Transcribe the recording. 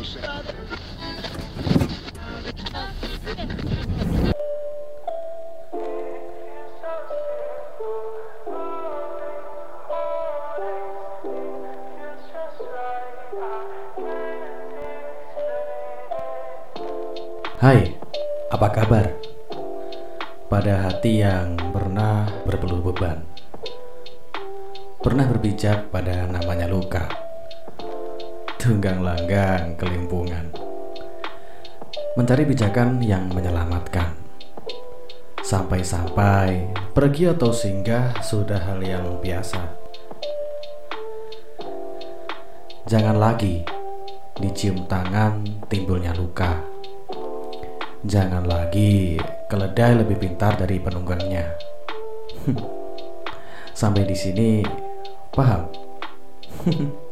Hai, apa kabar? Pada hati yang pernah berpeluh beban Pernah berpijak pada namanya luka Tunggang langgang kelimpungan Mencari pijakan yang menyelamatkan Sampai-sampai pergi atau singgah sudah hal yang biasa Jangan lagi dicium tangan timbulnya luka Jangan lagi keledai lebih pintar dari penunggangnya. Sampai di sini paham?